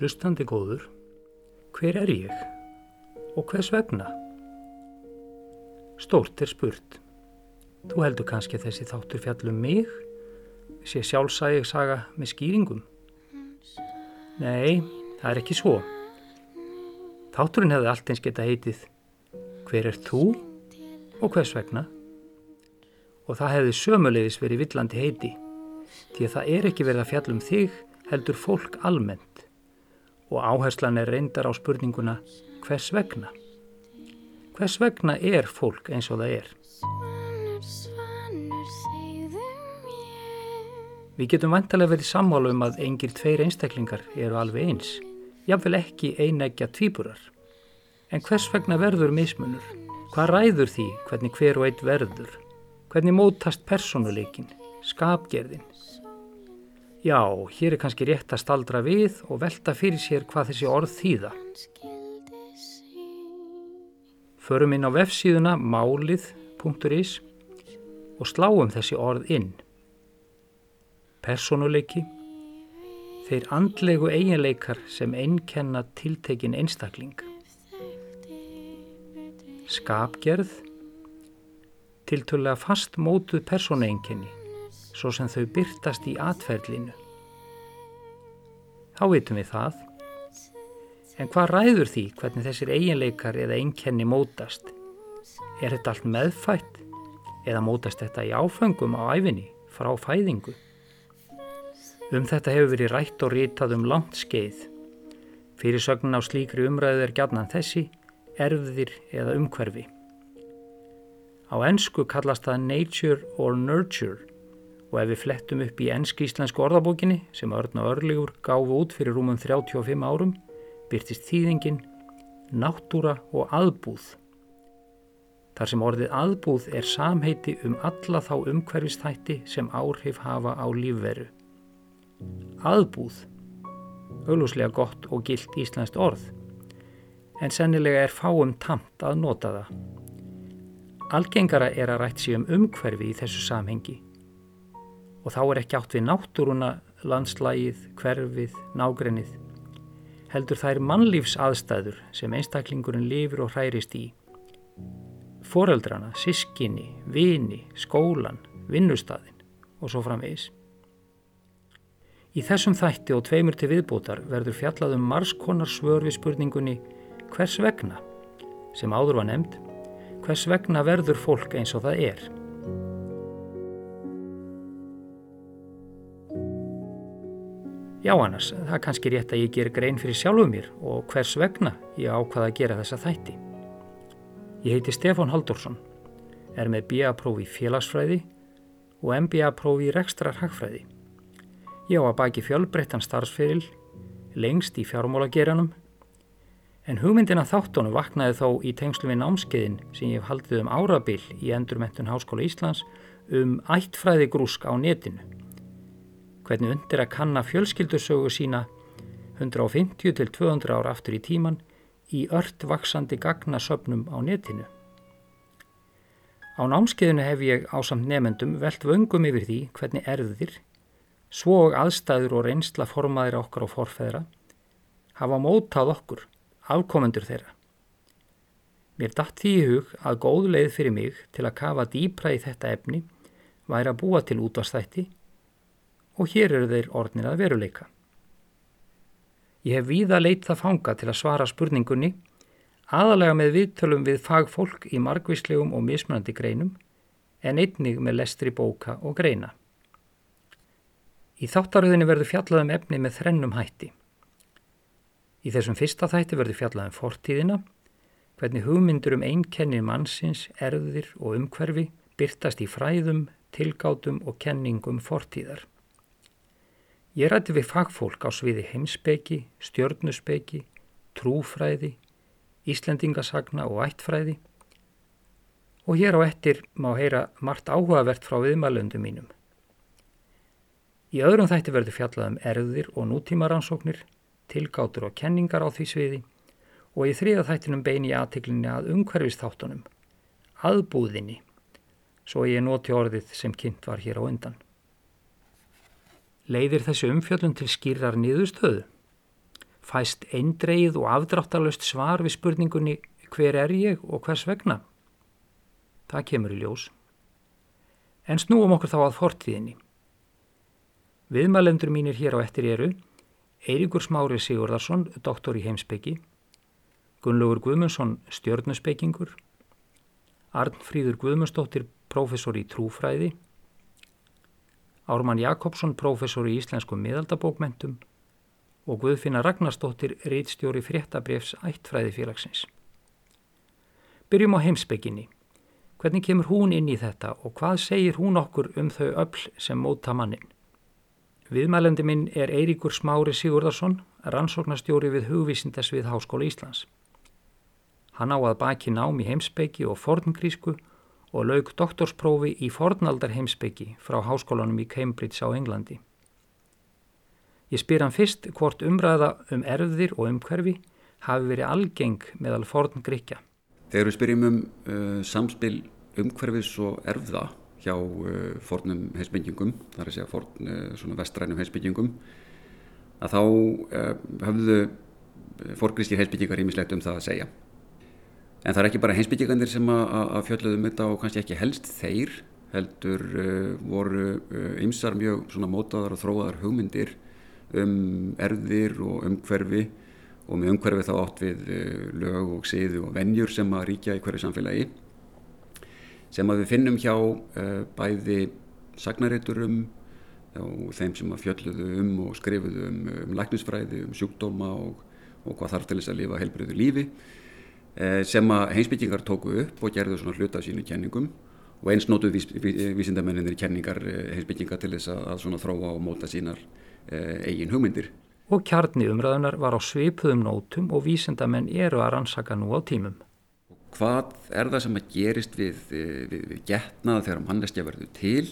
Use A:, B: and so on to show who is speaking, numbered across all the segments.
A: Hlustandi góður, hver er ég og hvers vegna? Stórt er spurt. Þú heldur kannski að þessi þáttur fjallum mig, sé sjálfsæg saga með skýringum? Nei, það er ekki svo. Þátturinn hefði allt eins geta heitið Hver er þú og hvers vegna? Og það hefði sömulegis verið villandi heiti, því að það er ekki verið að fjallum þig heldur fólk almennt og áherslan er reyndar á spurninguna hvers vegna? Hvers vegna er fólk eins og það er? Við getum vantilega verið sammálu um að engir tveir einstaklingar eru alveg eins, jáfnvel ekki einægja tvíburar. En hvers vegna verður mismunur? Hvað ræður því hvernig hver og eitt verður? Hvernig mótast personuleikin, skapgerðin? Já, hér er kannski rétt að staldra við og velta fyrir sér hvað þessi orð þýða. Förum inn á vefsíðuna málið.is og sláum þessi orð inn. Personuleiki, þeir andlegu eiginleikar sem einnkenna tiltekin einstakling. Skapgerð, tiltölulega fast mótuð persónueinkenni, svo sem þau byrtast í atferðlinu. Þá veitum við það. En hvað ræður því hvernig þessir eiginleikar eða einkenni mótast? Er þetta allt meðfætt eða mótast þetta í áfengum á æfinni frá fæðingu? Um þetta hefur verið rætt og rítað um langt skeið. Fyrirsögnin á slíkri umræðu er gætnan þessi, erfðir eða umhverfi. Á ennsku kallast það nature or nurture og ef við flettum upp í ennsk-íslensku orðabókinni sem Örn og Örlegur gáfu út fyrir rúmum 35 árum byrtist þýðingin náttúra og aðbúð. Þar sem orðið aðbúð er samheiti um alla þá umhverfistætti sem áhrif hafa á lífveru. Aðbúð, auglúslega gott og gilt íslenskt orð, en sennilega er fáum tamt að nota það. Algengara er að rætt sér um umhverfi í þessu samhengi og þá er ekki átt við náttúruna, landslægið, hverfið, nágrennið. Heldur þær mannlífs aðstæður sem einstaklingurinn lifir og hærist í. Foreldrana, sískinni, vini, skólan, vinnustadin og svo framvegis. Í þessum þætti og tveimur til viðbútar verður fjallað um marskonar svör við spurningunni hvers vegna, sem áður var nefnd, hvers vegna verður fólk eins og það er. Já annars, það er kannski rétt að ég ger grein fyrir sjálfuð mér og hvers vegna ég ákvaða að gera þessa þætti. Ég heiti Stefán Haldursson, er með BA-prófi í félagsfræði og MBA-prófi í rekstrar hagfræði. Ég á að baki fjölbreyttan starfsferil, lengst í fjármálageranum, en hugmyndina þáttónu vaknaði þó í tengslu við námskeiðin sem ég hef haldið um árabil í Endurmentun Háskóla Íslands um ættfræði grúsk á netinu hvernig undir að kanna fjölskyldusögu sína 150 til 200 ára aftur í tíman í ört vaksandi gagnasöpnum á netinu. Á námskeiðinu hef ég á samt nefendum velt vöngum yfir því hvernig erðir, svo og aðstæður og reynsla formaðir okkar og forfæðra hafa mótað okkur, afkomendur þeirra. Mér datt því í hug að góð leið fyrir mig til að kafa dýpra í þetta efni væri að búa til útastætti og hér eru þeir orðnir að veruleika. Ég hef víða leitt það fanga til að svara spurningunni aðalega með viðtölum við fagfólk í margvíslegum og mismunandi greinum en einnig með lestri bóka og greina. Í þáttaröðinni verður fjallaðum efni með þrennum hætti. Í þessum fyrsta þætti verður fjallaðum fortíðina, hvernig hugmyndur um einkennir mannsins, erðir og umhverfi byrtast í fræðum, tilgátum og kenningum fortíðar. Ég rætti við fagfólk á sviði heimsbeki, stjörnusbeki, trúfræði, Íslendingasagna og ættfræði og hér á ettir má heyra margt áhugavert frá viðmælundum mínum. Í öðrum þætti verður fjallað um erðir og nútímaransóknir, tilgátur og kenningar á því sviði og í þriða þættinum beini ég aðtiklinni að umhverfistáttunum, aðbúðinni, svo ég noti orðið sem kynnt var hér á undan. Leiðir þessi umfjöllun til skýrar nýðustöðu? fæst eindreið og afdráttalust svar við spurningunni hver er ég og hvers vegna? Það kemur í ljós. En snúum okkur þá að fortíðinni. Viðmælendur mínir hér á eftir eru Eiríkur Smári Sigurðarsson, doktor í heimsbyggi, Gunnlaugur Guðmundsson, stjörnusbyggingur, Arnfríður Guðmundsdóttir, professor í trúfræði, Ármann Jakobsson, professor í íslensku miðaldabókmentum og Guðfinna Ragnarsdóttir, reitstjóri fréttabrefs ættfræðifélagsins. Byrjum á heimsbygginni. Hvernig kemur hún inn í þetta og hvað segir hún okkur um þau öll sem móta mannin? Viðmælendi minn er Eiríkur Smári Sigurðarsson, rannsóknastjóri við hugvísindasvið Háskóla Íslands. Hann á að baki nám í heimsbyggi og forngrísku og laug doktorsprófi í fornaldar heimsbyggi frá háskólanum í Cambridge á Englandi. Ég spyr hann fyrst hvort umræða um erfðir og umhverfi hafi verið algeng meðal forngríkja.
B: Þegar við spyrjum um uh, samspil umhverfis og erfða hjá uh, fornum heimsbyggingum, þar er að segja forn uh, vestrænum heimsbyggingum, að þá uh, hafðu forgrískir heimsbyggingar ímislegt um það að segja. En það er ekki bara heimsbyggingandir sem að fjöldluðum þetta og kannski ekki helst þeir, heldur uh, voru ymsar uh, mjög mótaðar og þróaðar hugmyndir um erfðir og umhverfi og með umhverfið þá átt við eh, lög og siðu og vennjur sem að ríkja í hverju samfélagi sem að við finnum hjá uh, bæði sagnariturum og þeim sem að fjölluðu um og skrifuðu um, um læknisfræði, um sjúkdóma og, og hvað þarf til þess að lifa heilbriðu lífi. uh, sem að heimsbyggingar tóku upp og gerðu svona hluta sínu kenningum og eins nótuð vís, vísindamenninir kenningar heimsbyggingar til þess að, svona þróa og móta sínar uh, eigin hugmyndir
A: og kjarni umræðunar var á svipuðum nótum og vísendamenn eru að rannsaka nú á tímum.
B: Hvað er það sem að gerist við, við, við getnaða þegar mannestja verður til?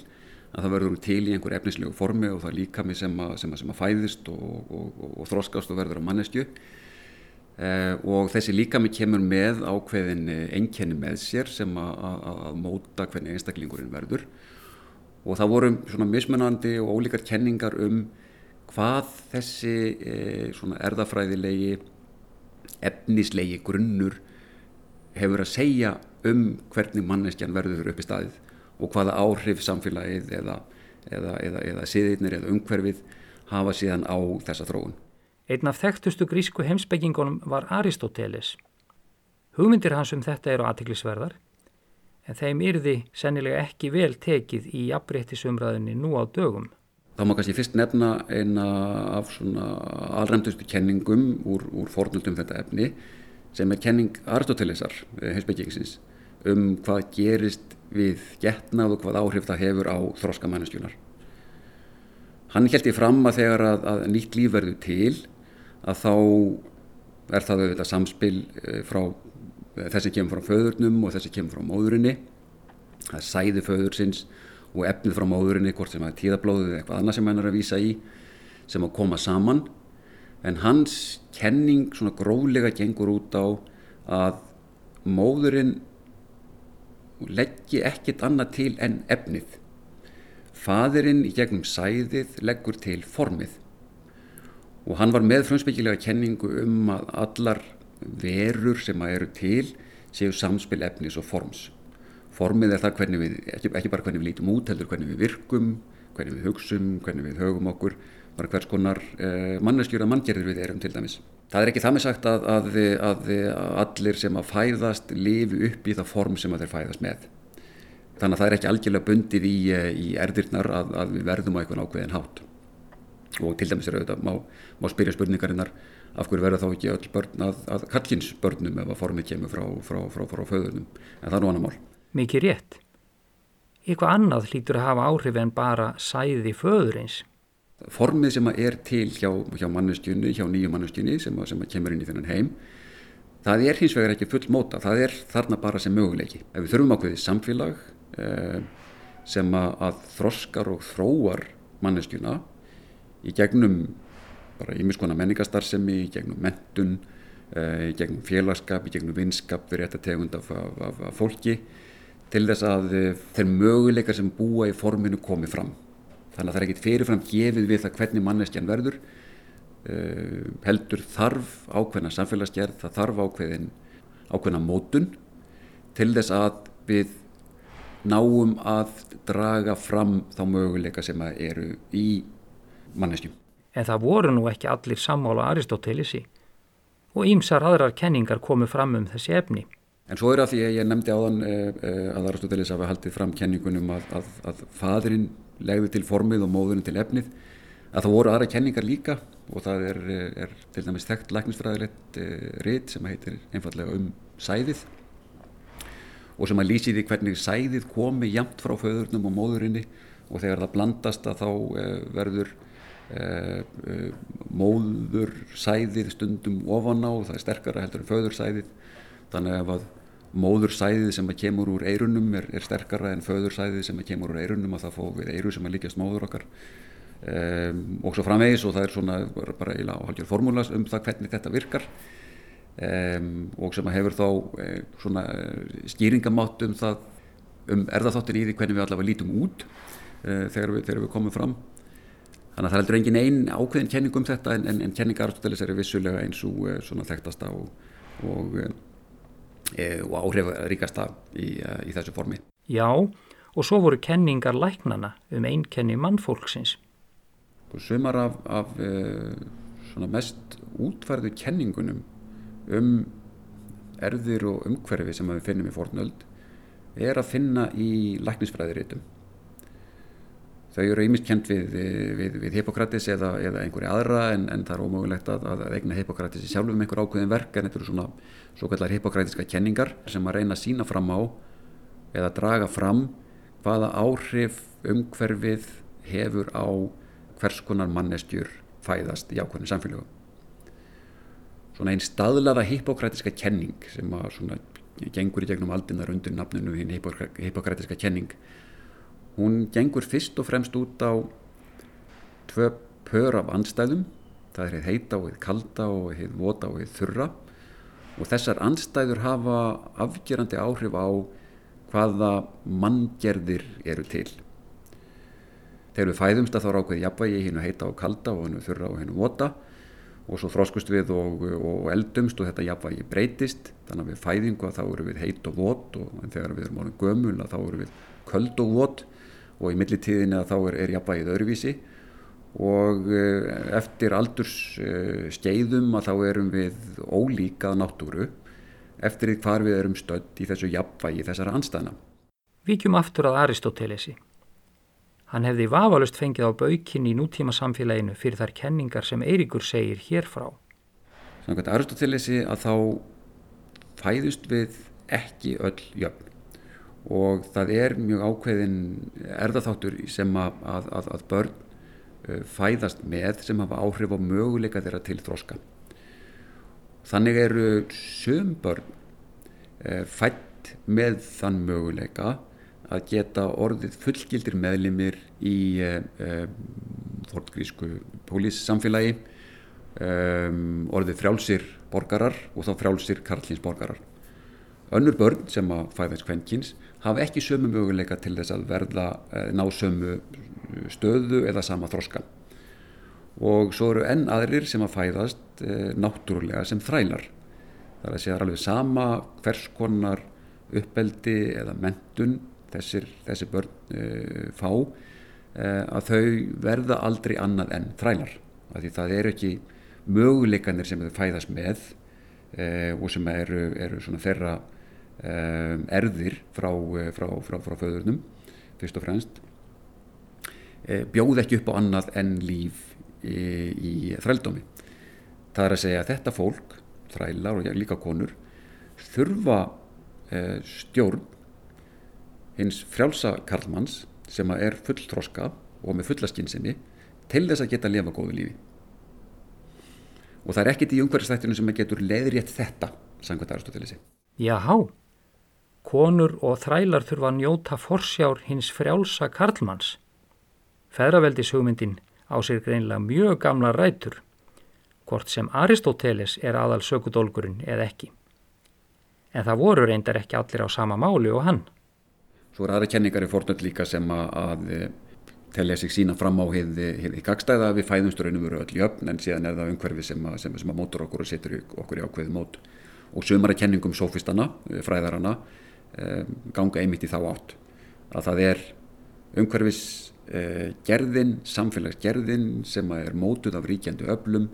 B: Að það verður til í einhver efnislegu formi og það líka með sem að, sem að, sem að fæðist og, og, og, og þróskast og verður á mannestju. Eh, og þessi líka með kemur með ákveðin einkenni með sér sem að, móta hvernig einstaklingurinn verður. Og það voru svona mismunandi og ólíkar kenningar um hvað þessi e, svona erðafræðilegi efnislegi grunnur hefur að segja um hvernig manneskjan verður upp í staðið og hvaða áhrif samfélagið eða, eða, eða, eða siðirnir eða umhverfið hafa síðan á þessa þróun.
A: Einn af þekktustu grísku heimsbyggingunum var Aristóteles. Hugmyndir hans um þetta eru aðtiklisverðar en þeim yrði sennilega ekki vel tekið í jafnbrettisumræðinni nú á dögum.
B: Þá má kannski fyrst nefna eina af svona alræmdustu kenningum úr, úr fornöldum þetta efni sem er kenning Aristotelesar, eh, heilsbyggingsins, um hvað gerist við getnað og hvað áhrif það hefur á þroska manneskjunar. Hann held í fram að þegar að, að nýtt líf verður til að þá er það auðvitað samspil eh, frá eh, þessi kemur frá föðurnum og þessi kemur frá móðurinni, það er sæði föðursins og efnið frá móðurinni, hvort sem að tíðablóðið eða eitthvað annað sem hann er að vísa í sem að koma saman. En hans kenning svona gróðlega gengur út á að móðurinn leggji ekkit annað til en efnið. Fadurinn í gegnum sæðið leggur til formið og hann var með frumspekilega kenningu um að allar verur sem að eru til séu samspil efnis og forms formið er það hvernig við, ekki, bara hvernig við lítum út, heldur hvernig við virkum, hvernig við hugsum, hvernig við högum okkur, bara hvers konar eh, manneskjur að manngerðir við erum til dæmis. Það er ekki það með sagt að, að, að, að allir sem að fæðast lifi upp í það form sem að þeir fæðast með. Þannig að það er ekki algjörlega bundið í, eh, í erðirnar að við verðum á einhvern ákveðin hátt. Og til dæmis er auðvitað, má, má spyrja spurningarinnar af hverju verður þá ekki öll börn að kallkinsbörnum ef að formið kemur frá, frá, frá, frá föðurnum. En það er nú annar mál
A: mikið rétt. Eitthvað annað hlýtur að hafa áhrif en bara sæði föðurins.
B: Formið sem er til hjá, hjá mannustjunni, hjá nýju mannustjunni sem, sem kemur inn í þennan heim, það er hins vegar ekki full móta, það er þarna bara sem möguleiki. Ef við þurfum ákveðið samfélag eh, sem að, að þroskar og þróar mannustjuna í gegnum bara ímiskona menningarstarfsemi, í gegnum mentun, eh, í gegnum félagskap, í gegnum vinskap fyrir þetta tegund af, af, af, af fólki, til þess að eh, þeir möguleikar sem búa í forminu komi fram. Þannig að það er ekkit fyrirfram gefið við það hvernig manneskjan verður. uh, heldur þarf ákveðna samfélagsgerð, það þarf ákveðin, ákveðna mótun til þess að við náum að draga fram þá möguleika sem eru í manneskjum.
A: En það voru nú ekki allir sammála Aristótelisi og ímsar aðrar kenningar komu fram um þessi efni.
B: En svo er að því að ég nefndi áðan uh, að Aristóteles hafa haldið fram kenningunum að, að, að fadurinn legði til formið og móðurinn til efnið að það voru aðra kenningar líka og það er, er til dæmis þekkt læknisfræðilegt rít sem heitir einfallega um sæðið og sem að lýsi því hvernig sæðið komi jamt frá föðurnum og móðurinni og þegar það blandast að þá verður móður sæðið stundum ofan á og það er sterkara heldur en föður sæðið. Þannig að móðursæðið sem að kemur úr eirunum er, er sterkara en föðursæðið sem að kemur úr eirunum og það fóð við eiru sem að líkjast móður okkar. Um, og svo framvegis og það er svona bara í halgjör formúlas um það hvernig þetta virkar. Um, og sem að hefur þá um, svona skýringamátt um það um erðaþáttir í því hvernig við allavega lítum út uh, þegar, við, þegar við komum fram þannig að það er heldur engin einn ákveðin kenning um þetta en, en, en kenninga Aristoteles er vissulega eins og uh, svona þekktasta og, og E, og áhrifaríkasta í, e, í þessu formi.
A: Já, og svo voru kenningar læknana um einkenni mannfólksins.
B: Sumar af, af mest útfærðu kenningunum um erðir og umhverfi sem við finnum í fornöld er að finna í læknisfræðiritum. Þau eru ímist kent við, við, við Hippokratis eða, eða einhverja aðra en, en það er ómögulegt að, að egna Hippokratis í sjálfum einhver ákveðin verk en þetta eru svona svo kallar hippokratiska kenningar sem að reyna að sína fram á eða draga fram hvaða áhrif umhverfið hefur á hvers konar mannestjur fæðast í ákveðinu samfélögu. Svona einn staðlaða hippokratiska kenning sem að svona gengur í gegnum aldinnar undir nafninu hinn hippokratiska kenning hún gengur fyrst og fremst út á tvö pör af anstæðum það er heið heita og heið kalda og heið vota og heið þurra. Og þessar anstæður hafa afgerandi áhrif á hvaða manngerðir eru til. Þegar við fæðumst að þá ákveði jafnvægi hinn að heita á kalda og hinn að þurra og hinn að vota. Og svo þróskust við og, og eldumst og þetta jafnvægi breytist. Þannig að við fæðingu að þá eru við heit og vot og þegar við erum ánum gömul að þá eru við köld og vot og í millitíðinni að þá er, er jafnvægið öðruvísi og eh, eftir aldurs eh, að þá erum við ólíkað náttúru eftir því hvar við erum stödd í þessu jafnvægi þessara anstæðna.
A: Víkjum aftur að Aristótelesi. Hann hefði vafalust fengið á baukinn í nútíma samfélaginu fyrir þær kenningar sem Eiríkur segir hérfrá.
B: Þannig að Aristótelesi að þá fæðust við ekki öll jöfn og það er mjög ákveðin erðaþáttur sem að, að, að börn fæðast með sem hafa áhrif á möguleika þeirra til þróska. Þannig eru söm börn fætt með þann möguleika að geta orðið fullgildir meðlimir í þortgrísku pólíssamfélagi, orðið frjálsir borgarar og þá frjálsir karlins borgarar. Önnur börn sem að fæðast kvenkins hafa ekki sömu möguleika til þess að verða ná sömu stöðu eða sama þroska og svo eru enn aðrir sem að fæðast e, náttúrulega sem þrælar. Það er að segja alveg sama hvers konar uppeldi eða mentun þessir, þessi börn e, fá e, að þau verða aldrei annað enn þrælar. Af því það eru ekki möguleikanir sem þau fæðast með og sem eru, eru svona þeirra erðir frá, frá, frá, frá föðurnum fyrst og fremst Eh, bjóð ekki upp á annað en líf í, í þrældómi. Það er að segja að þetta fólk, þrælar og líka konur, þurfa eh, stjórn hins frjálsa karlmanns sem er fulltróska og með fulla skinsinni til þess að geta að lifa góðu lífi. Og það er ekkit í umhverfstættinu sem getur leiðrétt þetta, sangvært aðrastotelisi.
A: Jáhá, konur og þrælar þurfa að njóta forsjár hins frjálsa karlmanns Feðraveldishugmyndin á sér greinlega mjög gamla rætur, hvort sem Aristóteles er aðal sökudólgurinn eða ekki. En það voru reyndar ekki allir á sama máli og hann.
B: Svo er aðra kenningar í fornöld líka sem að, að telja sig sína fram á hefði gagstæða við fæðumst raun og veru öll jöfn en síðan er það umhverfi sem að, sem, sem að mótur okkur og setur okkur í ákveði mót og sömara kenningum sofistana, eh, fræðarana ganga einmitt í þá átt að það er umhverfis uh, gerðin, samfélagsgerðin sem er mótuð af ríkjandi öflum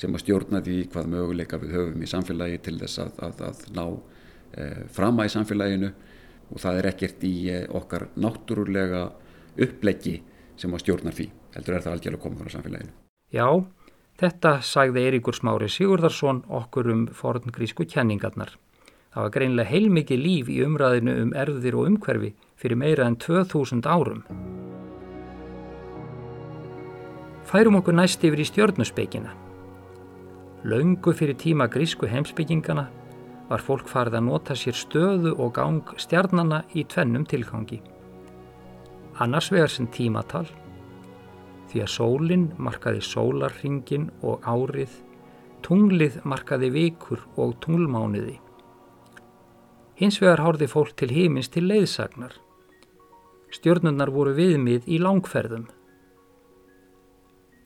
B: sem að stjórna því hvað möguleika við höfum í samfélagi til þess að, að, að ná uh, frama í samfélaginu og það er ekkert í uh, okkar náttúrulega uppleggi sem að stjórnar því. Heldur er það algjörlega komið frá samfélaginu.
A: Já, þetta sagði Eiríkur Smári Sigurðarsson okkur um forngrísku kenningarnar. Það var greinlega heilmikið líf í umræðinu um erðir og umhverfi fyrir meira en 2000 árum. Færum okkur næst yfir í stjórnuspeikina. Laungu fyrir tíma grísku heimsbyggingana var fólk farið að nota sér stöðu og gang stjarnana í tvennum tilgangi annars vegar sem tímatal því að sólinn markaði sólarringin og árið, tunglið markaði vikur og tunglmániði. Hins vegar hórði fólk til hímins til leiðsagnar. Stjörnunnar voru viðmið í langferðum.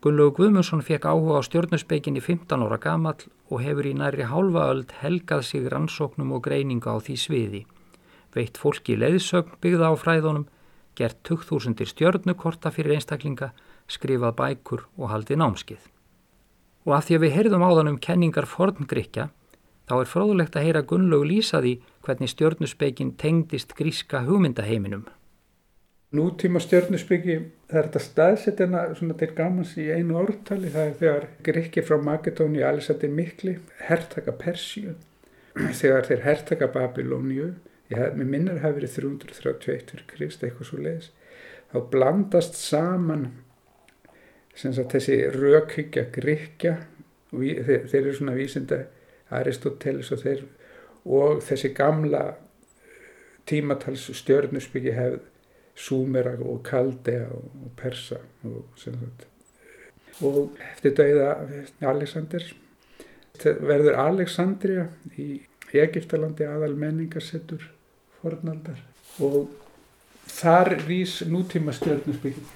A: Gunnlaugur Guðmundsson fekk áhuga á stjörnusbeikin í 15 ára gamall og hefur í næri hálfa öld helgað sig rannsóknum og greininga á því sviði. Veitt fólki leiðsögn byggða á fræðunum gert 2000 stjörnukorta fyrir einstaklinga, skrifað bækur og haldið námskið. Og af því að við heyrðum áðan um kenningar forngrykja, þá er fróðulegt að heyra Gunnlaug lýsaði hvernig stjörnusbeikin tengdist gríska hugmyndaheiminum.
C: Nútíma stjörnusbyggi, það er þetta staðsetjana svona til gamans í einu ártali, það er þegar Grikki frá Makedóni, Alexander Mikli, herrtaka Persíu, þegar þeir herrtaka Babilóniu, ég minnir að það hafi verið 331 fyrir Krist eitthvað svo leiðis þá blandast saman sagt, þessi rökhyggja gríkja þeir, þeir eru svona vísinda Aristoteles og þeir og þessi gamla tímatals stjörnusbyggi hefð Súmera og Kaldea og Persa og, og eftir dauða Alexander verður Alexandria í Egiptalandi aðal menningarsettur fornaldar. Og þar rýs nútíma stjörnusbygging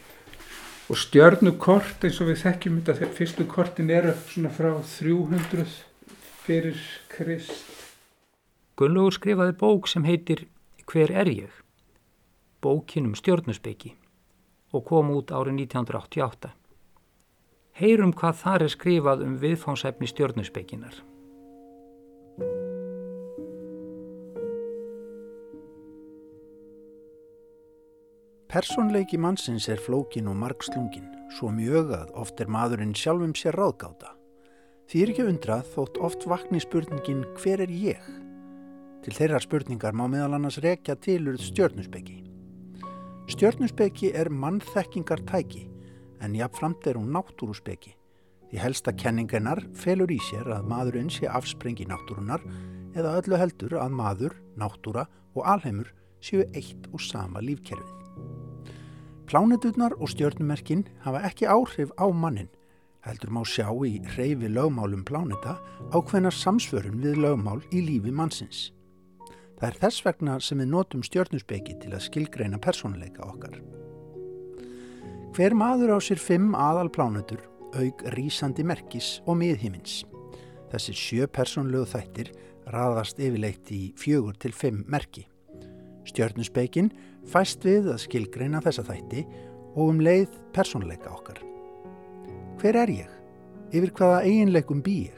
C: og stjörnukort eins og við þekkjum þetta fyrstu kortin eru svona frá 300 fyrir Krist
A: Gunnlaugur skrifaði bók sem heitir Hver er ég? Bókin um stjörnusbyggi og kom út árið 1988 Heyrum hvað þar er skrifað um viðfánsæfni stjörnusbygginar
D: Personleiki mannsins er flókin og margslungin, svo mjög að oft er maðurinn sjálfum sér ráðgáta. Því er ekki undrað þótt oft vakni spurningin hver er ég? Til þeirra spurningar má meðal annars rekja tilurð stjörnusbyggi. Stjörnusbyggi er mannþekkingar tæki, en jáfnframt er hún náttúrusbyggi. Því helsta kenningennar felur í sér að maðurinn sé afsprengi náttúrunar eða öllu heldur að maður, náttúra og alheimur séu eitt og sama lífkerfið. Pláneturnar og stjörnumerkin hafa ekki áhrif á mannin, heldur má sjá í reyfi lögmálum pláneta ákveðnar samsvörun við lögmál í lífi mannsins. Það er þess vegna sem við notum stjörnusbeki til að skilgreina persónuleika okkar. Hver maður á sér fimm aðal plánetur, aug rýsandi merkis og miðhimins. Þessi sjö persónlegu þættir raðast yfirleitt í fjögur til fimm merki. Stjörnusbeikin fæst við að skilgreina þessa þætti og um leið persónleika okkar. Hver er ég? Yfir hvaða eiginleikum bý ég?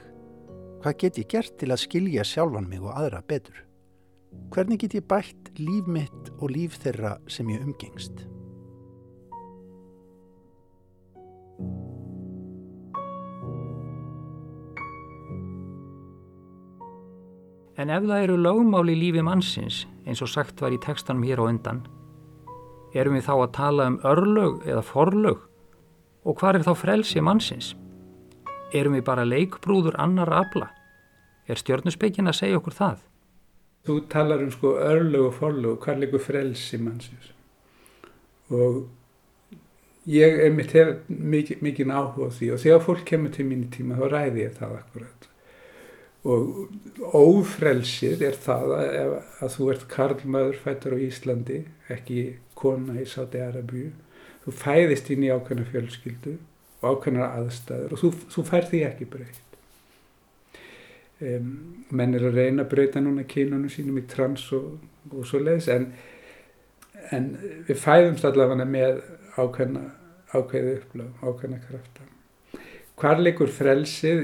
D: Hvað get ég gert til að skilja sjálfan mig og aðra betur? Hvernig get ég bætt líf mitt og líf þeirra sem ég umgengst?
A: En ef það eru lögmál í lífi mannsins, eins og sagt var í tekstanum hér á undan, erum við þá að tala um örlög eða forlög og hvað er þá frelsi mannsins? Erum við bara leikbrúður annar afla? Er stjórnusbeikin að segja okkur það?
C: Þú talar um sko örlög og forlög. Hvað leikur frelsi mannsins? Og ég er mitt mikið, mikið áhuga á því. Og þegar fólk kemur til mín í tíma þá ræði ég það akkurat og ófrelsið er það að, að þú ert karlmaður fættur á Íslandi ekki kona í Sáti Arabíu þú fæðist inn í ákveðna fjölskyldu og ákveðna aðstæður. Og þú, þú fær því ekki breytt um, menn er að reyna að breyta núna kynunum sínum í trans og, og svo leiðis en, en við fæðumst allavega með ákveðna ákveði upplöf, ákveðna krafta. Hvar leikur frelsið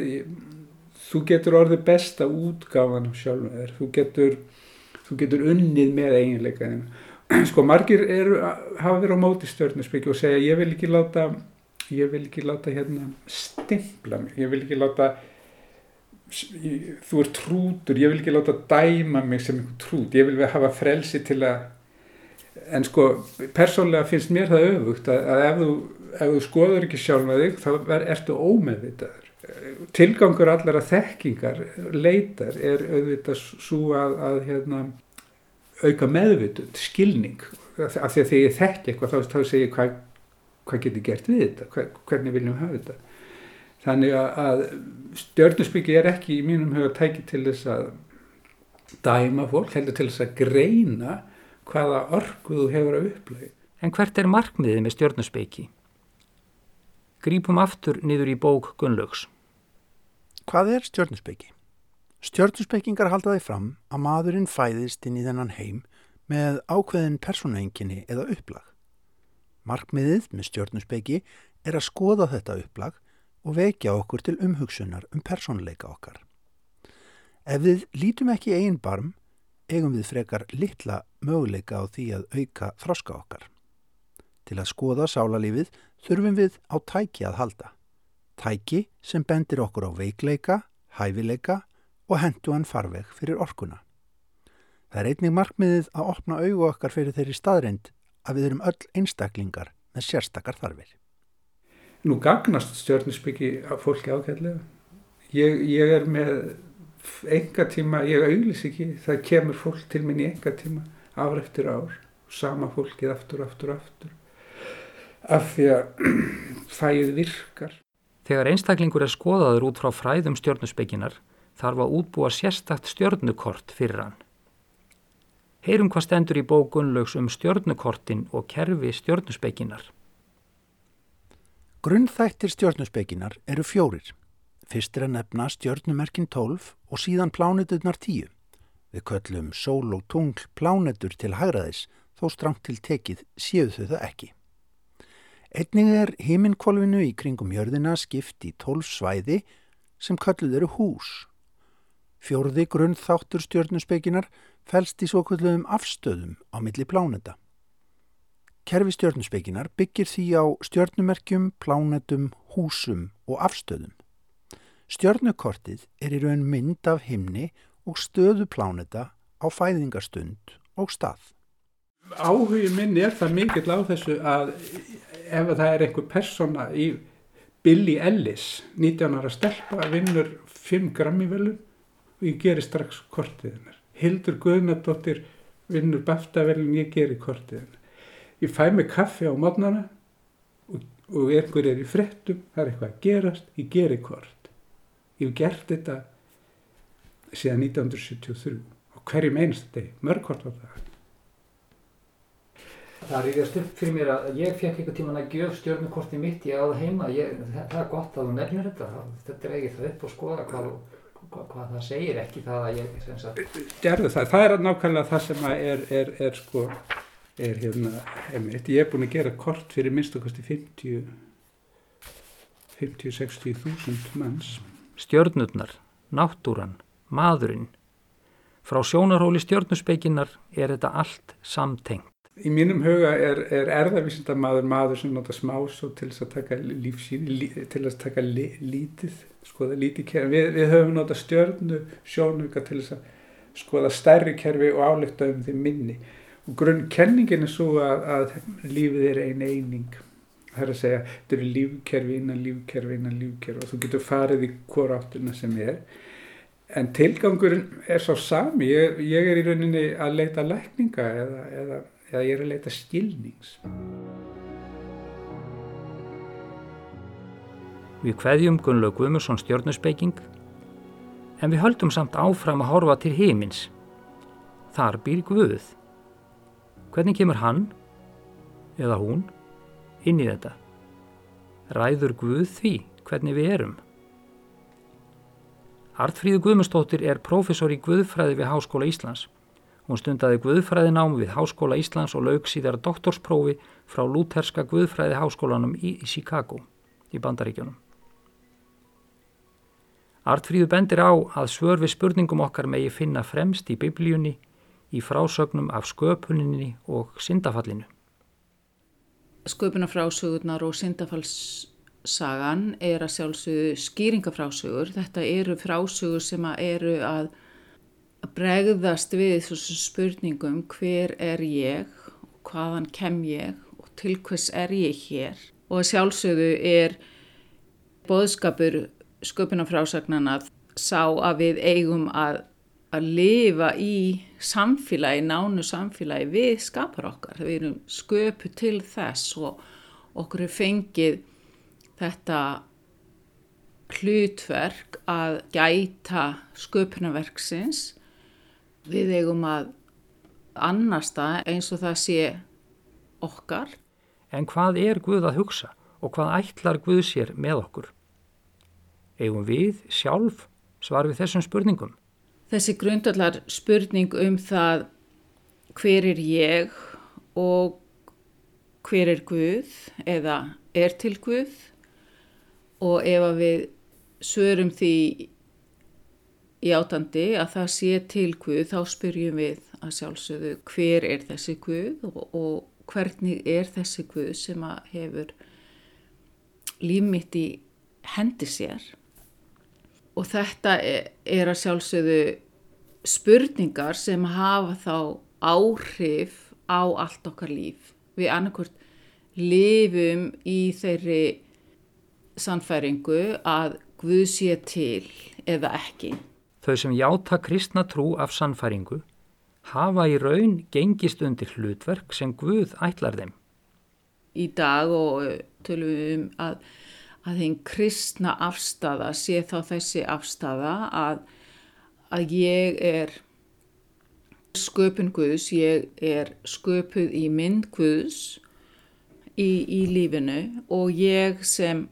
C: þú getur orðið besta útgáfan af sjálfum þér. Þú getur, þú getur unnið með eiginleikaðinu sko margir eru, hafa verið á móti stjórnusbyggi og segja ég vil ekki láta ég vil ekki láta hérna stimpla mig, ég vil ekki láta þú er trútur ég vil ekki láta dæma mig sem trút, ég vil hafa frelsi til að en sko persónlega finnst mér það öfugt að, að ef þú ef þú skoður ekki sjálf með þig þá ertu ómeðvitaður. Tilgangur allar að þekkingar leitar er auðvitað svo að, að hérna, auka meðvitund, skilning. Af því að þegar ég þekki eitthvað þá, þá segir ég hvað hva getur gert við þetta, hvernig viljum hafa þetta þannig að stjórnusbyggi er ekki í mínum huga tæki til þess að dæma fólk, heldur til þess að greina hvaða orgu þú hefur að upplægi.
A: En hvert er markmiðið með stjórnusbyggi? Grípum aftur niður í bók Gunnlaugs.
D: Hvað er stjörnusbyggi? Stjörnusbyggingar halda því fram að maðurinn fæðist inn í þennan heim með ákveðin personaenginni eða upplag. Markmiðið með stjörnusbyggi er að skoða þetta upplag og vekja okkur til umhugsunar um personleika okkar. Ef við lítum ekki einn barm, eigum við frekar litla möguleika á því að auka þroska okkar. Til að skoða sálarlífið þurfum við á tæki að halda. Tæki sem bendir okkur á veikleika, hæfileika og henduan farveg fyrir orkuna. Það er einnig markmiðið að opna augu okkar fyrir þeirri staðrind að við erum öll einstaklingar með sérstakar þarfir.
C: Nú gagnast stjórnusbyggi að fólki ákveðlega. Ég, ég er með enga tíma, ég auðlis ekki, það kemur fólk til minn í enga tíma ár eftir ár, sama fólkið aftur, aftur, aftur af því að fæð virkar.
A: Þegar einstaklingur er skoðaður út frá fræðum stjórnusbygginar þarf að útbúa sérstakt stjórnukort fyrir hann. Heyrum hvað stendur í bókunlaugs um stjórnukortin og kerfi stjórnusbygginar.
D: Grunnþættir stjórnusbygginar eru fjórir. Fyrst er að nefna stjórnumerkin 12 og síðan plánuturnar 10. Við köllum sól og tungl plánutur til hagraðis þó strangt til tekið séu þau það ekki. Einnig er himinkvolvinu í kringum jörðina skipt í tólf svæði sem kalluð eru hús. Fjórði grunnþáttur stjörnusbeikinar fælst í svo kalluðum afstöðum á milli pláneta. Kerfi stjörnusbeikinar byggir því á stjörnumerkjum, plánetum, húsum og afstöðum. Stjörnukortið er í raun mynd af himni og stöðu pláneta á fæðingarstund og stað.
C: Áhugin minn er það mikill á þessu að ef það er einhver persóna í Billy Ellis 19 ára stelpa vinnur 5 grammi velun og ég gerir strax kortið hennar Hildur Guðnardóttir vinnur baftavelun, ég gerir kortið hennar ég fæ mig kaffi á mótnana og, og einhver er í frettum það er eitthvað að gerast, ég gerir kort ég hef gert þetta síðan 1973 og hverjum einstu deg, mörg kort á það
A: Það ríðast upp fyrir mér að ég fekk eitthvað tíman að gjöf stjórnukorti mitt ég áða heima, ég, það er gott að þú nefnir þetta, þetta er ekki það upp og skoða hvað, hvað, hvað það segir. Ekki það að ég.
C: Gerðu það, það er nákvæmlega það sem er, er, er sko, er hérna, einmitt, ég er búin að gera kort fyrir minnst okkast í 50, 50-60 þúsund manns.
A: Stjórnurnar, náttúran, maðurinn, frá sjónarhóli stjórnusbeikinnar er þetta allt samtengt.
C: Í mínum huga er, er erðavísindamadur maður sem nota smásó til þess að taka lífsín, lí, til þess að taka li, lítið, skoða lítið kerfi. Við, við höfum nota stjörnu sjónuga til þess að skoða stærri kerfi og álíkta um því minni. Grunnkenningin er svo að, að lífið er ein eining. Það er að segja, þetta eru lífkerfi innan lífkerfi innan lífkerfi og þú getur farið í hvora áttina sem er. En tilgangurinn er svo sami. Ég, ég er í rauninni að leita lækninga eða, eða eða ég er að leita skilnings.
A: Við hveðjum Gunnlaug Guðmursson stjórnusbeiking en við höldum samt áfram að horfa til heimins. Þar býr Guð. Hvernig kemur hann eða hún inn í þetta. Ræður Guð því hvernig við erum. Artfríðu Guðmustóttir er profesor í Guðfræði við Háskóla Íslands. Hún stundaði Guðfræði nám við Háskóla Íslands og laug síðar doktorsprófi frá Lúterska Guðfræði Háskólanum í Chicago í Bandaríkjónum. Artfríðu bendir á að svör við spurningum okkar megi finna fremst í biblíunni, í frásögnum af sköpuninni og syndafallinu.
E: Sköpunafrásögurnar og syndafallssagan er að sjálfsögðu skýringafrásögur. Þetta eru frásögur sem eru að bregðast við þessum spurningum hver er ég, hvaðan kem ég og til hvers er ég hér. Og að sjálfsögðu er boðskapur sköpunarfrásagnana sá að við eigum að, að lifa í samfélagi, nánu samfélagi við skapar okkar. Við erum sköpu til þess og okkur er fengið þetta hlutverk að gæta sköpunarverksins. Við eigum að annasta eins og það sé okkar.
A: En hvað er Guð að hugsa og hvað ætlar Guð sér með okkur? eigum við sjálf svar við þessum spurningum?
E: Þessi grundallar spurning um það hver er ég og hver er Guð eða er til Guð. Og ef að við svörum því í átandi að það sé til Guð þá spyrjum við að sjálfsögðu hver er þessi Guð og, og hvernig er þessi Guð sem að hefur lífmitt í hendi sér og þetta er, er að sjálfsögðu spurningar sem hafa þá áhrif á allt okkar líf. Við annarkort lifum í þeirri sannfæringu að Guð sé til eða ekki.
A: Þau sem játa kristna trú af sannfæringu hafa í raun gengist undir hlutverk sem Guð ætlar þeim.
E: Í dag og tölum við um að að þinn kristna afstafa sé þá þessi afstafa að, að ég er sköpun Guðs, ég er sköpuð í mynd Guðs í, í lífinu og ég sem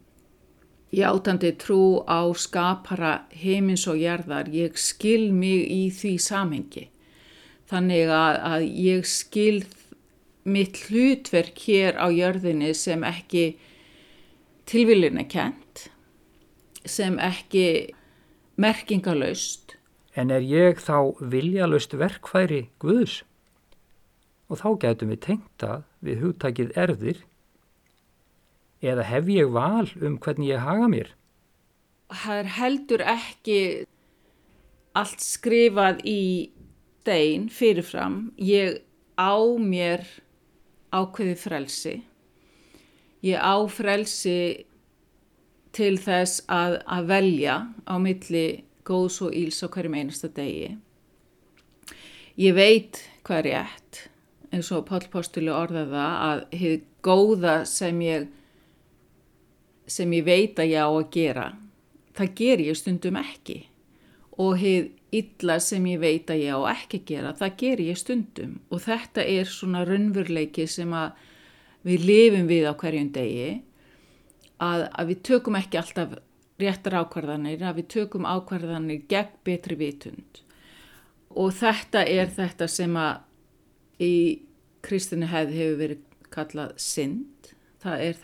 E: játandi trú á skapara heimins og jarðar, ég skil mig í því samhengi. Þannig að, að ég skil mitt hlutverk hér á jörðinni sem ekki tilvílina kent sem ekki merkingalöst.
A: En er ég þá viljalöst verkfæri Guðs? Og þá getum við tengta við hugtakið erðir eða hef ég val um hvernig ég haga mér?
E: Það er heldur ekki allt skrifað í stein fyrirfram. Ég á mér ákveði frelsi ég á frelsi til þess að, að velja á milli góðs og íls á hverjum einasta degi. Ég veit hvað er rétt, eins og Pál Postuli orðaða að hefur góða sem ég, sem ég veit að ég á að gera, það ger ég stundum ekki. Og hefur illa sem ég veit að ég á ekki að gera, það ger ég stundum. Og þetta er svona raunveruleiki sem að við lifum við á hverjum degi að, að við tökum ekki alltaf réttar ákvarðanir, að við tökum ákvarðanir gegn betri vitund. Og þetta er þetta sem að í kristinu hefði hefur verið kallað synd, það er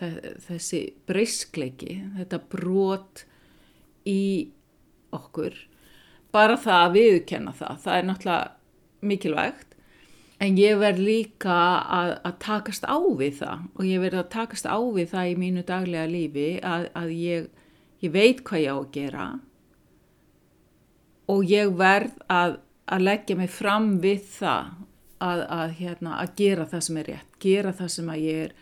E: þessi breyskleiki, þetta brot í okkur, bara það að viðkenna það, það er náttúrulega mikilvægt En ég verð líka að, að takast á við það og ég verð að takast á við það í mínu daglega lífi að, að ég, ég veit hvað ég á að gera og ég verð að, að leggja mig fram við það að hérna, gera það sem er rétt, gera það sem ég er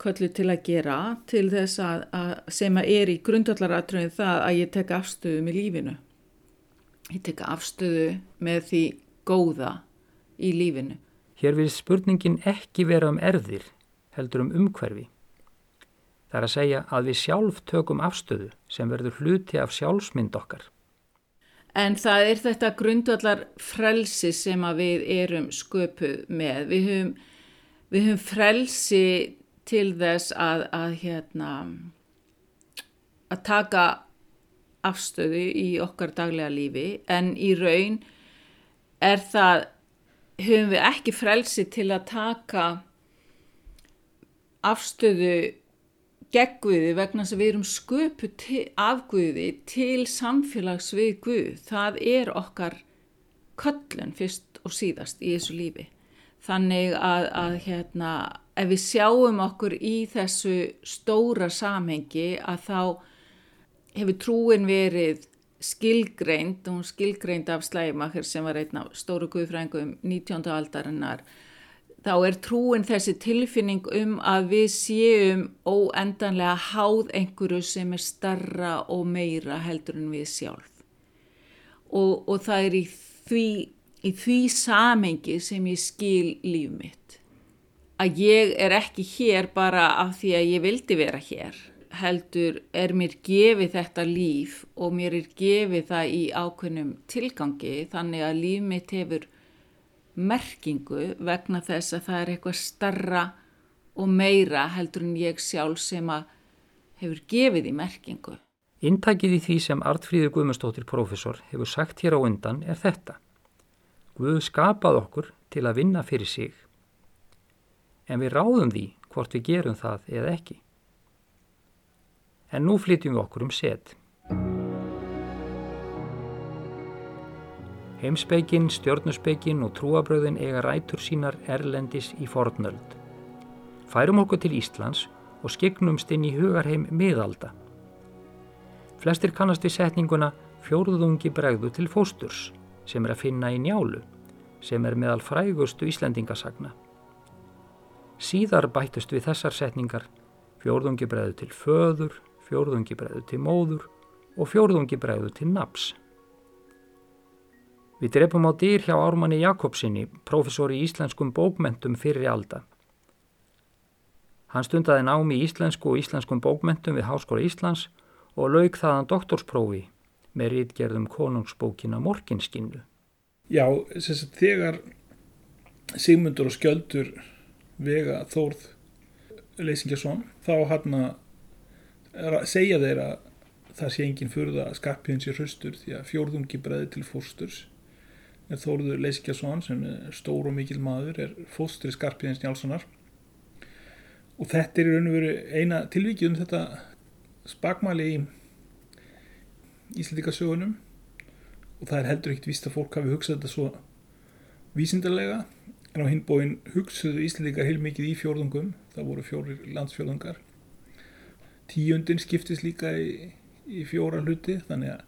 E: köllu til að gera til þess að sem er í grundvallaratröðin það að ég tek afstöðu með lífinu. Ég tek afstöðu með því góða í lífinu.
A: Hér vil spurningin ekki vera um erðir, heldur um umhverfi. Það er að segja að við sjálf tökum afstöðu sem verður hluti af sjálfsmynd okkar.
E: En það er þetta grundvallar frelsi sem við erum sköpuð með. Við höfum, við höfum frelsi til þess að, að hérna að taka afstöðu í okkar daglega lífi en í raun er það höfum við ekki frelsi til að taka afstöðu gegn Guði vegna þess að við erum sköpu af Guði til samfélags við Guð. Það er okkar köllun fyrst og síðast í þessu lífi. Þannig að, að hérna, ef við sjáum okkur í þessu stóra samhengi að þá hefur trúin verið skilgreind, hún skilgreind af Slæmacher sem var einn af stóru guðfrængum 19. aldarinnar þá er trúin þessi tilfinning um að við séum óendanlega háð einhverju sem er starra og meira heldur en við sjálf og, og það er í því, í því samengi sem ég skil líf mitt að ég er ekki hér bara af því að ég vildi vera hér heldur er mér gefið þetta líf og mér er gefið það í ákveðnum tilgangi þannig að líf mitt hefur merkingu vegna þess að það er eitthvað starra og meira heldur en ég sjálf sem að hefur gefið í merkingu.
A: Intakið í því sem Artfríður Guðmustóttir profesor hefur sagt hér á undan er þetta. Guð skapað okkur til að vinna fyrir sig en við ráðum því hvort við gerum það eða ekki en nú flytjum við okkur um set. Heimsbeikin, stjórnusbeikin og trúabröðin eiga rætur sínar erlendis í fornöld. Færum okkur til Íslands og skiknumst inn í hugarheim miðalda. Flestir kannast við setninguna fjóruðungi bregðu til fósturs sem er að finna í njálu sem er meðal frægustu Íslendingasagna. Síðar bættust við þessar setningar fjórðungi bregðu til föður, fjórðungi bregðu til móður og fjórðungi bregðu til naps. Við drefum á dýr hjá Ármanni Jakobsinni, professor í íslenskum bókmentum fyrir alda. Hann stundaði námi í íslensku og íslenskum bókmentum við Háskóla Íslands og lauk þaðan doktorsprófi með rítgerðum konungsbókina Morkinskinnu.
F: Já, þess að þegar Sigmundur og Skjöldur vega Þórð Leysingjason, þá hann að segja þeir að það sé enginn fyrða að skappiðin sé hraustur því að fjórðungi breði til fósturs. En Þóruður Leiskjason sem er stór og mikil maður er fóstur í skarpiðins Njálssonar. Og þetta er í raun og veru eina tilvikið um þetta spakmæli í Íslandikasögunum og það er heldur ekkit vist að fólk hafi hugsað þetta svo vísindarlega en á hinn bóin hugsaðu Íslandikar heil mikið í fjórðungum. Það voru fjórir landsfjórðungar tíundin skiptist líka í, í fjóra hluti þannig að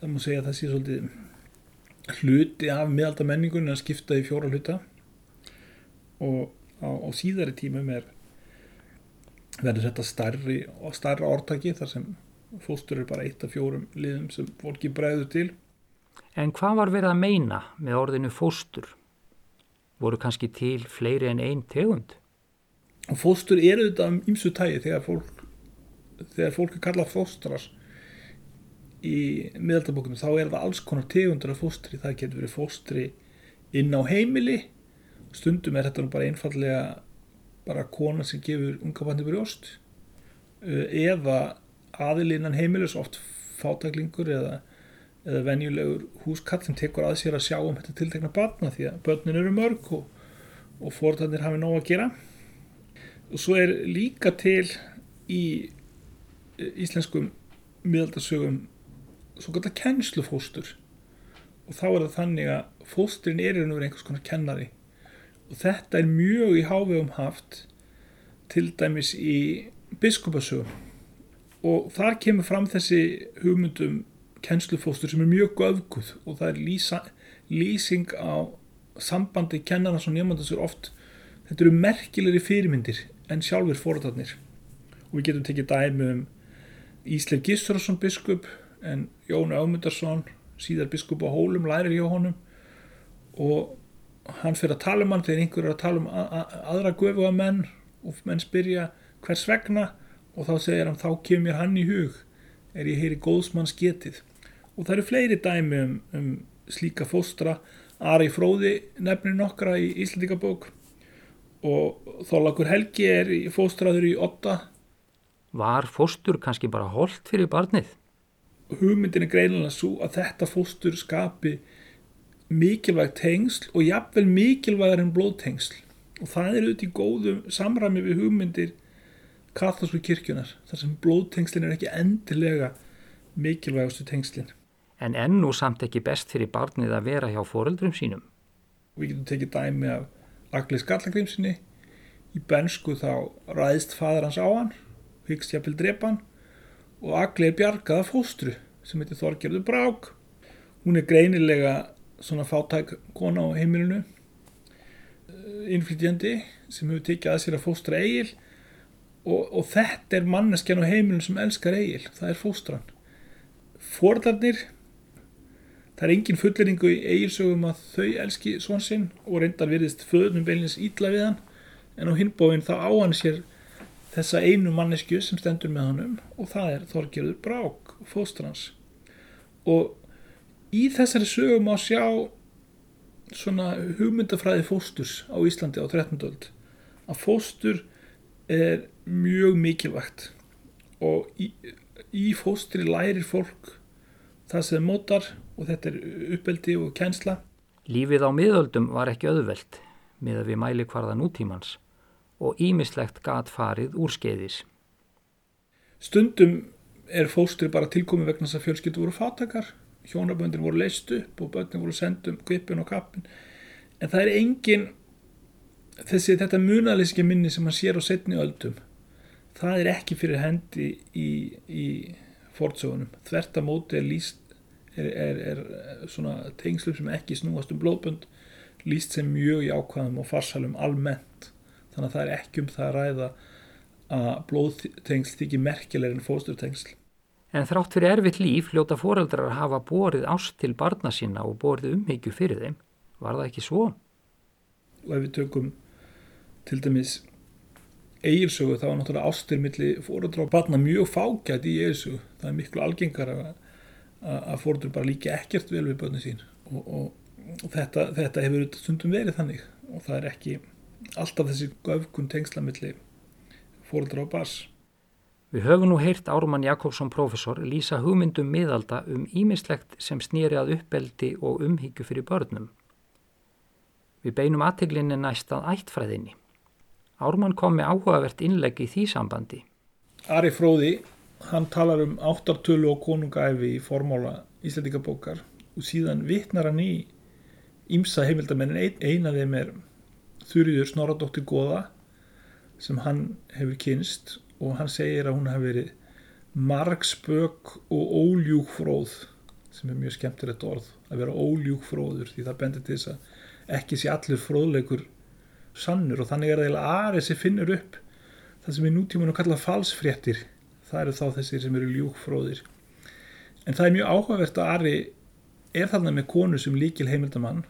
F: það múi segja að það sé svolítið hluti af meðalda menningun að skipta í fjóra hluta og á, á síðari tímum er verður þetta starri og starra orðtaki þar sem fóstur er bara eitt af fjórum liðum sem fólki bregður til
A: En hvað var verið að meina með orðinu fóstur? Voru kannski til fleiri en einn tegund?
F: Fóstur eru þetta um ymsu tægi þegar fólk þegar fólk er kallað fóstras í miðaldabókunum þá er það alls konar tegundur af fóstri. Það getur verið fóstri inn á heimili. Stundum er þetta bara einfallega bara kona sem gefur unga bandi brjóst eh, eða aðilinnan heimilis oft fátaklingur eða, eða venjulegur húskall sem tekur að sér að sjá um þetta tiltekna barna því að börnin eru mörg og, og fórtanir hafi nóg að gera. Og svo er líka til í íslenskum miðaldasögum svo gott að kennslufóstur. Og þá er það þannig að fósturinn er einhvern veginn kennari. Og þetta er mjög í hávegum haft til dæmis í biskupasögum. Og þar kemur fram þessi hugmyndum kennslufóstur sem er mjög göfguð. Og það er lýsa, lýsing á sambandi kennarnas og nefnandasur oft þetta eru merkilegri fyrirmyndir en sjálfur fóröldarnir og við getum tekið dæmi um Ísleif Gissurarsson biskup en Jón Ámundarsson síðar biskup á Hólum lærir hjá honum. Og hann fyrir að tala um hann þegar einhver er að tala um aðra gufuga menn og menn spyrja hvers vegna? Og þá segir hann þá kemur hann í hug. Er ég heyri góðsmanns getið og það eru fleiri dæmi um, um slíka fóstra. Ari Fróði nefnir nokkra í Íslandikabók og Þorlakur Helgi er fóstraður í Otta
A: Var fóstur kannski bara holdt fyrir barnið?
F: hugmyndin er greinilega svo að þetta fóstur skapi mikilvæg tengsl og jafnvel mikilvægar en blóðtengsl og það er auðvitað í góðu samræmi við hugmyndir katholsku kirkjunar þar sem blóðtengslin er ekki endilega mikilvægastu tengslin
A: En ennú samt ekki best fyrir barnið að vera hjá foreldrum sínum.
F: við getum tekið dæmi af Agli Skallagrimsinni í bensku þá ræðist fadur hans á hann hyggst jafnvel drepa hann. Og Agli er bjargað af fóstru sem heitir Þorgerður Brák. Hún er greinilega svona fátæk kona á heimilinu eh, innflytjandi sem hefur tekið að sér að fóstra eigil og, og þetta er manneskjan á heimilinu sem elskar eigil það er fóstran. Forðarnir Það er engin fulleringu í eigilsögum að þau elski svon sinn og reyndar virðist föðnum beilins ítla við hann. En á hinbóin þá á hann sér þessa einu mannesku sem stendur með honum og það er Þorgerður Brák, fóstrans. Og í þessari sögum á sjá svona hugmyndafræði fósturs á Íslandi á 13. öld að fóstur er mjög mikilvægt og í, í fóstri lærir fólk það sem mótar og þetta er uppeldi og kænsla.
A: Lífið á miðöldum var ekki auðvelt með að við mæli hvarða nútímans og ímislegt gat farið úr skeiðis.
F: Stundum er fóstur bara tilkomið vegna þess að fjölskyldu voru fátakar, hjónaböndin voru leist upp og börnin voru sendum kvipin og kappin. En það er engin, þessi þetta munalíski minni sem hann sér á setni öldum, það er ekki fyrir hendi í, í fortsögunum. Þverta móti er líst er, er, er svona tengslum sem ekki snúast um blóðbönd líst sem mjög jákvæðum og farsalum almennt þannig að það er ekki um það að ræða að blóðtengsl þykir merkilegir en fósturtengsl
A: En þrátt fyrir erfitt líf hljóta foreldrar að hafa borið ást til barna sína og borið umhyggju fyrir þeim. Var það ekki svo?
F: ef við tökum til dæmis eigilsögu þá er náttúrulega ástir milli fóreldra og barna mjög fágætt í eigilsögu það er miklu algengar að, að fóreldrar bara líka ekkert vel við börni sín og, og, og þetta, þetta hefur stundum verið þannig og það er ekki alltaf þessi göfkun tengsla milli fóreldra og bars
A: Við höfum nú heyrt Árumann Jakobsson professor lýsa hugmyndum miðalda um ímislegt sem snýri að uppeldi og umhyggju fyrir börnum. Við beinum aðteglinni næst að ættfræðinni. Árumann kom með áhugavert innlegg í því sambandi.
F: Ari Fróði, hann talar um áttartölu og konungaæfi í formóla Íslandingabókar og síðan vittnar hann í ímsa heimildamennin ein, eina þeim er Þurriður Snoradóttir Góða sem hann hefur kynst og hann segir að hún hafi verið margspök og óljúkfróð sem er mjög skemmtilegt orð að vera óljúkfróður því það bendir til þess að ekki sé allir fróðleikur sannur og þannig er það aðrið sem finnur upp það sem í nútímanum kalla falsfréttir. Það eru þá þessir sem eru ljúkfróðir en það er mjög áhugavert að Ari er þarna með konu sem líkil heimildamann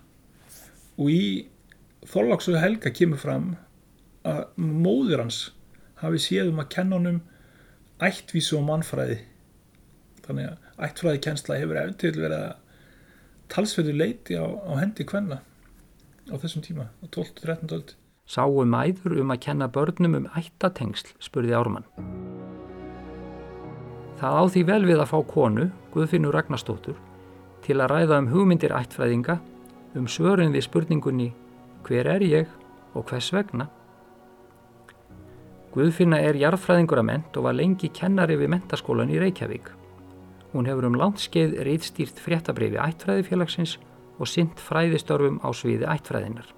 F: og í Þorláksu Helga kemur fram að móður hans hafi séð um að kenna honum ættvísu og mannfræði. Þannig að ættfræði kennsla hefur eftir verið að talsverðu leiti á, á hendi hvenna á þessum tíma á 12-13 öld.
A: Sáu mæður um að kenna börnum um ættatengsl, spurði Ármann. Það á því vel við að fá konu, Guðfinnur Ragnarstóttur, til að ræða um hugmyndir ættfræðinga, um svörin við spurningunni hver er ég og hvers vegna? Guðfinna er jarðfræðingur að ment og var lengi kennari við mentaskólan í Reykjavík. Hún hefur um langt skeið reyðstýrt fréttabrifi ættfræðifélagsins og sint fræðistörfum á sviði ættfræðinar.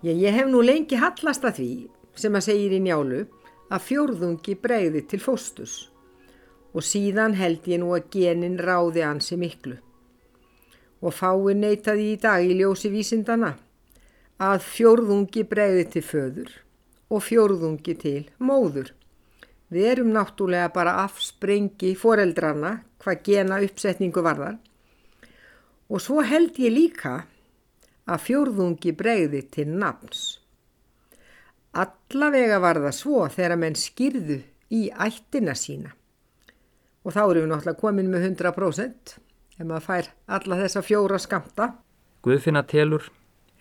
G: Ég, ég hef nú lengi hallast að því sem að segir í njálu að fjórðungi bregði til fóstus og síðan held ég nú að genin ráði ansi miklu. Og fái neytaði í dag í ljósi vísindana að fjórðungi bregði til föður og fjórðungi til móður. Við erum náttúrulega bara afsprengi foreldrarna hvað gena uppsetningu varðar og svo held ég líka að fjórðungi bregði til nafns. Allavega var það svo þegar menn skýrðu í ættina sína og þá erum við náttúrulega komin með 100% ef maður fær alla þessa fjóra skamta.
A: Guðfinna telur,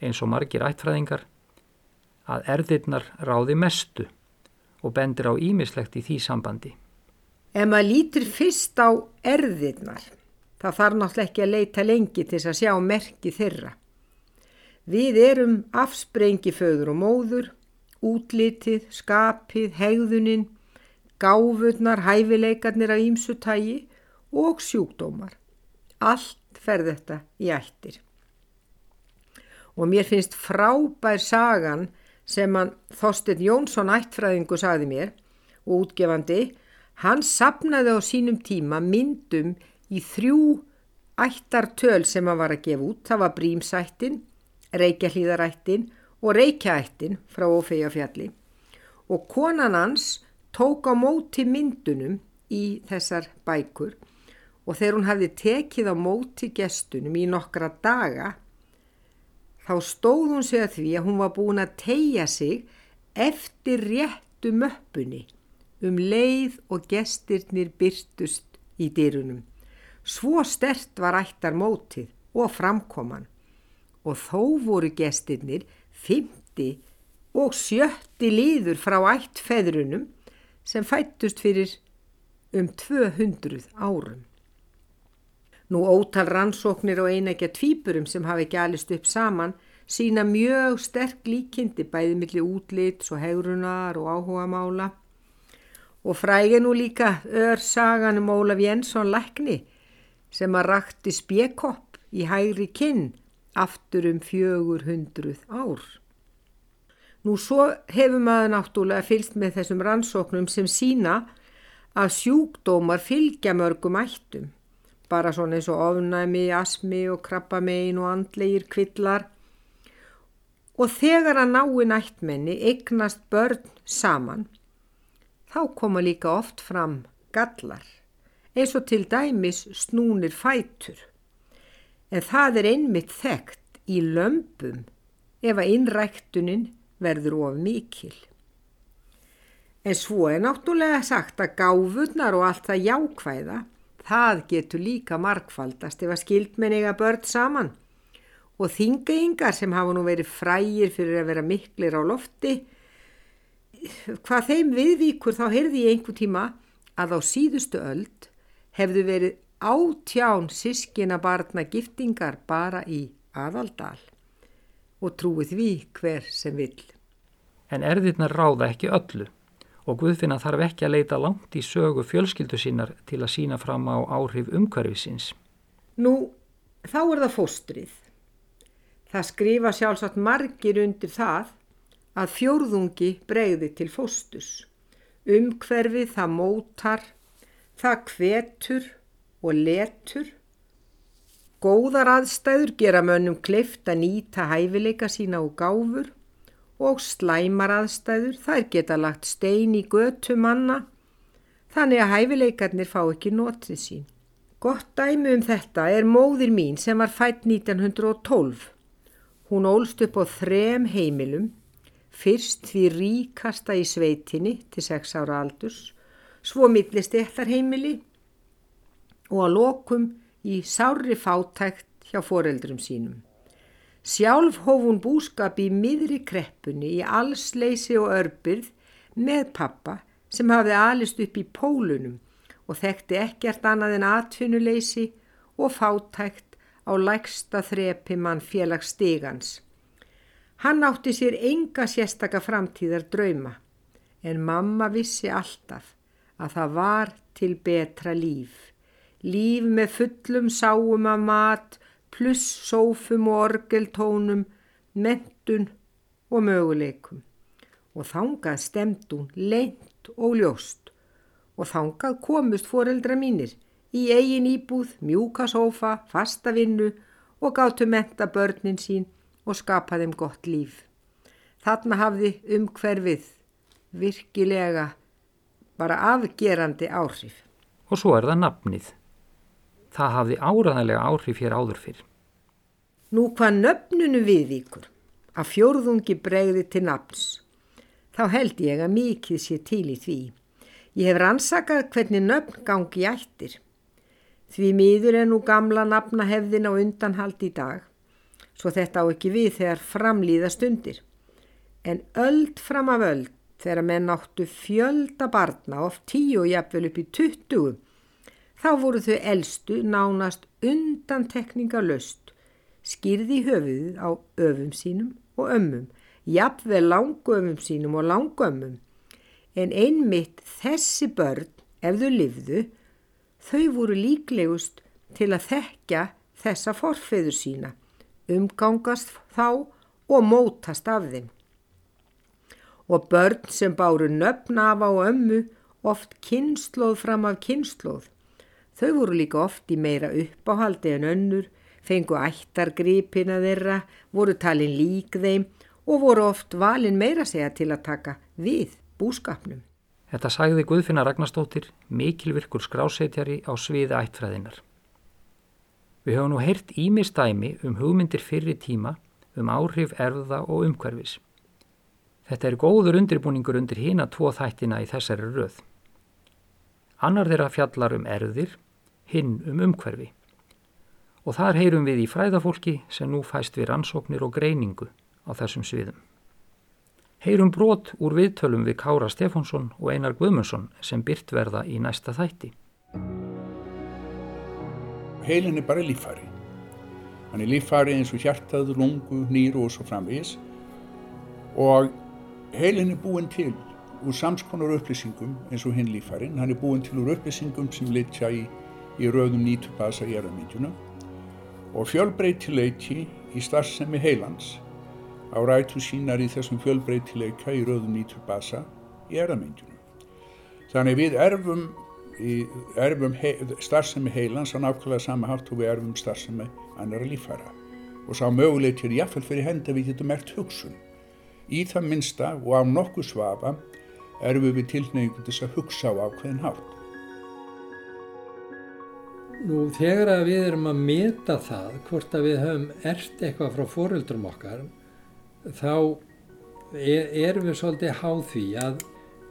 A: eins og margir ættfræðingar, að erðirnar ráði mestu og bendir á ímislegt í því sambandi.
G: Ef maður lítur fyrst á erðirnar, það þarf náttúrulega ekki að leita lengi til þess að sjá merki þeirra. Við erum afsprengi föður og móður, útlitið, skapið, hegðunin, gáfurnar, hæfileikarnir af ímsutægi og sjúkdómar. Allt fer þetta í ættir. Og mér finnst frábær sagan sem hann Þorstin Jónsson ættfræðingu sagði mér og útgefandi, hann sapnaði á sínum tíma myndum í þrjú ættartöl sem hann var að gefa út. Það var Brímsættin, Reykjahlíðarættin og Reykjaættin frá Ófegjafjalli og konan hans tók á móti myndunum í þessar bækur og þegar hún hafði tekið á móti gestunum í nokkra daga þá stóð hún sig að því að hún var búin að tegja sig eftir réttu möppunni um leið og gestirnir byrtust í dyrunum. Svo stert var ættar mótið og framkoman og þó voru gestirnir 50 og 70 líður frá ættfeðrunum sem fættust fyrir um 200 árum. Nú ótal rannsóknir og einægja tvíburum sem hafi alist upp saman sína mjög sterk líkindi bæði millir útlits og hegrunar og áhuga mála. Og fræði nú líka örsagan um Ólaf Jensson Lækni sem að rakti spjekopp í hægri kinn aftur um fjögur hundruð ár. Nú svo hefur maður náttúrulega fylst með þessum rannsóknum sem sína að sjúkdómar fylgja mörgum ættum bara svona eins og ofnæmi, asmi og krabbamein og andlegir kvillar. Og þegar að nái nættmenni eignast börn saman, þá koma líka oft fram gallar, eins og til dæmis snúnir fætur. En það er einmitt þekkt í lömpum ef að innræktunin verður of mikil. En svo er náttúrulega sagt að gáfurnar og allt það jákvæða Það getur líka markfaldast ef að skildmenniga börn saman og þingeingar sem hafa nú verið frægir fyrir að vera miklir á lofti. Hvað þeim viðvíkur þá heyrði ég einhver tíma að á síðustu öld hefðu verið átján sískina barna giftingar bara í aðaldal og trúið því hver sem vill.
A: En erðirna ráða ekki öllu og Guðfinna þarf ekki að leita langt í sögu fjölskyldu sínar til að sína fram á áhrif umhverfisins.
G: Nú, þá er það fóstrið. Það skrifa sjálfsagt margir undir það að fjórðungi breyði til fóstus. Umhverfið það mótar, það kvetur og letur. Góðar aðstæður gera mönnum kleift að nýta hæfileika sína og gáfur og slæmar aðstæður, þær geta lagt stein í götu manna, þannig að hæfileikarnir fá ekki notið sín. Gott dæmi um þetta er móðir mín sem var fætt 1912. Hún ólst upp á þrem heimilum, fyrst því ríkasta í sveitinni til 6 ára aldurs, svo millist eittar heimili og að lokum í sári fátækt hjá foreldrum sínum. Sjálf hóf hún búskap í miðri kreppunni í allsleysi og örbyrð með pappa sem hafði alist upp í pólunum og þekkti ekkert annað en atvinnuleysi og fátækt á lægsta þrepi mann félagsstigans. Hann átti sér enga sérstaka framtíðar drauma en mamma vissi alltaf að það var til betra líf. Líf með fullum sáum af mat pluss sófum og orgeltónum, mentun og möguleikum. Og þangað stemd hún leint og ljóst og þangað komust foreldra mínir í eigin íbúð, mjúka sófa, fasta vinnu og gáttu menta börnin sín og skapa þeim gott líf. Þarna hafði umhverfið virkilega bara afgerandi áhrif.
A: Og svo er það nafnið. Það hafði áraðanlega áhrif hér áður fyrr.
G: Nú hvað nöfnunu viðvíkur að fjórðungi bregði til nafns, þá held ég að mikið sé til í því. Ég hef rannsakað hvernig nöfn gangi ættir. Því miður er nú gamla nafnahefðin á undanhald í dag, svo þetta á ekki við þegar framlýða stundir. En öld fram af öld þegar menn áttu fjölda barna, oft tíu og jafnvel upp í tuttugu, þá voru þau elstu nánast undantekninga löst, skýrði höfuðið á öfum sínum og ömmum, jafnvel langöfum sínum og langömmum. En einmitt þessi börn, ef þau livðu, þau voru líklegust til að þekka þessa forfeður sína, umgangast þá og mótast af þeim. Og börn sem báru nöfn af á ömmu oft kynnslóð fram af kynnslóð. Þau voru líka oft í meira uppáhaldi en önnur, fengu ættargripina þeirra, voru talin lík þeim og voru oft valin meira segja til að taka við búskapnum.
A: Þetta sagði Guðfinna Ragnarstóttir, mikilvirkur skrásetjari á sviði ættfræðinar. Við höfum nú heyrt ímistæmi um hugmyndir fyrri tíma um áhrif erða og umhverfis. Þetta er góður undirbúningur undir hína tvo þættina í þessari röð. Annar þeirra fjallar um erðir, hinn um umhverfi. Og þar heyrum við í fræðafólki sem nú fæst við rannsóknir og greiningu á þessum sviðum. Heyrum brot úr viðtölum við Kára Stefánsson og Einar Guðmundsson sem byrt verða í næsta þætti.
H: Heilin er bara líffæri. Hann er líffæri eins og hjartað, lungu, nýru og svo framvegis og heilin er búin til úr samskonar upplýsingum eins og hinn líffærin. Hann er búin til úr upplýsingum sem litja í, í rauðum nýtubasa í erðamindjuna og fjölbreytileiki í starfsemi heilans á rætu sínar í þessum fjölbreytileika í rauðum nýtubasa í erðamindjuna. Þannig við erfum erfum he starfsemi heilans á nákvæmlega sama hátt og við erfum starfsemi annara lífæra og sá mögulegt er jáfnvel fyrir henda við getum mert hugsun. Í það minsta og á nokkuð svafa erfum við tilneigingu þess að hugsa á ákveðin hátt.
I: Nú þegar að við erum að meta það hvort að við höfum ert eitthvað frá fóröldrum okkar þá er, erum við svolítið háð því að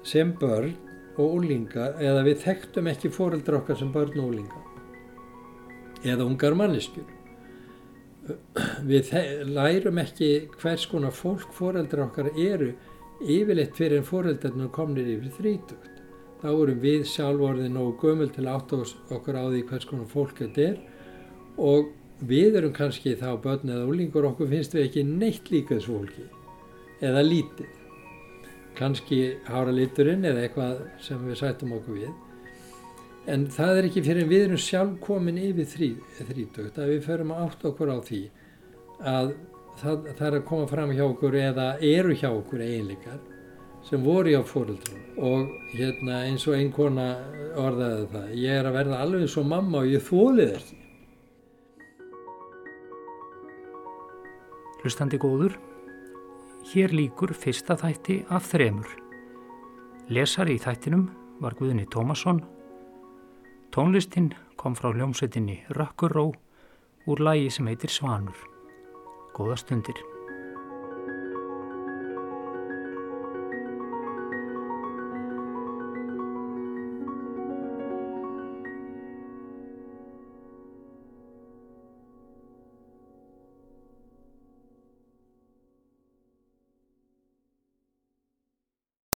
I: sem börn og úlinga eða við þekktum ekki fóreldra okkar sem börn og úlinga eða ungar manneskjur. Við lærum ekki hvers konar fólk fóreldra okkar eru yfirleitt fyrir en fóreldrarnir komnir yfir þrítugt. Þá erum við sjálfvorðin og gömul til átt okkur á því hvers konar fólk þetta er. Og við erum kannski þá börn eða úlingur okkur finnst við ekki neitt líka þessu fólki. Eða lítið. Kannski hára liturinn eða eitthvað sem við sætum okkur við. En það er ekki fyrir en við erum sjálf komin yfir þrí, þrítökt að við förum átt okkur á því að það, það er að koma fram hjá okkur eða eru hjá okkur eiginleikar sem voru hjá fóröldrum og hérna eins og einn kona orðaði það, ég er að verða alveg svo mamma og ég þólið ekki.
A: Hlustandi góður, Hér líkur fyrsta þætti af þremur. Lesari í þættinum var Guðni Tómasson. Tónlistinn kom frá hljómsveitinni Rökkurró úr lægi sem heitir Svanur. Góða stundir.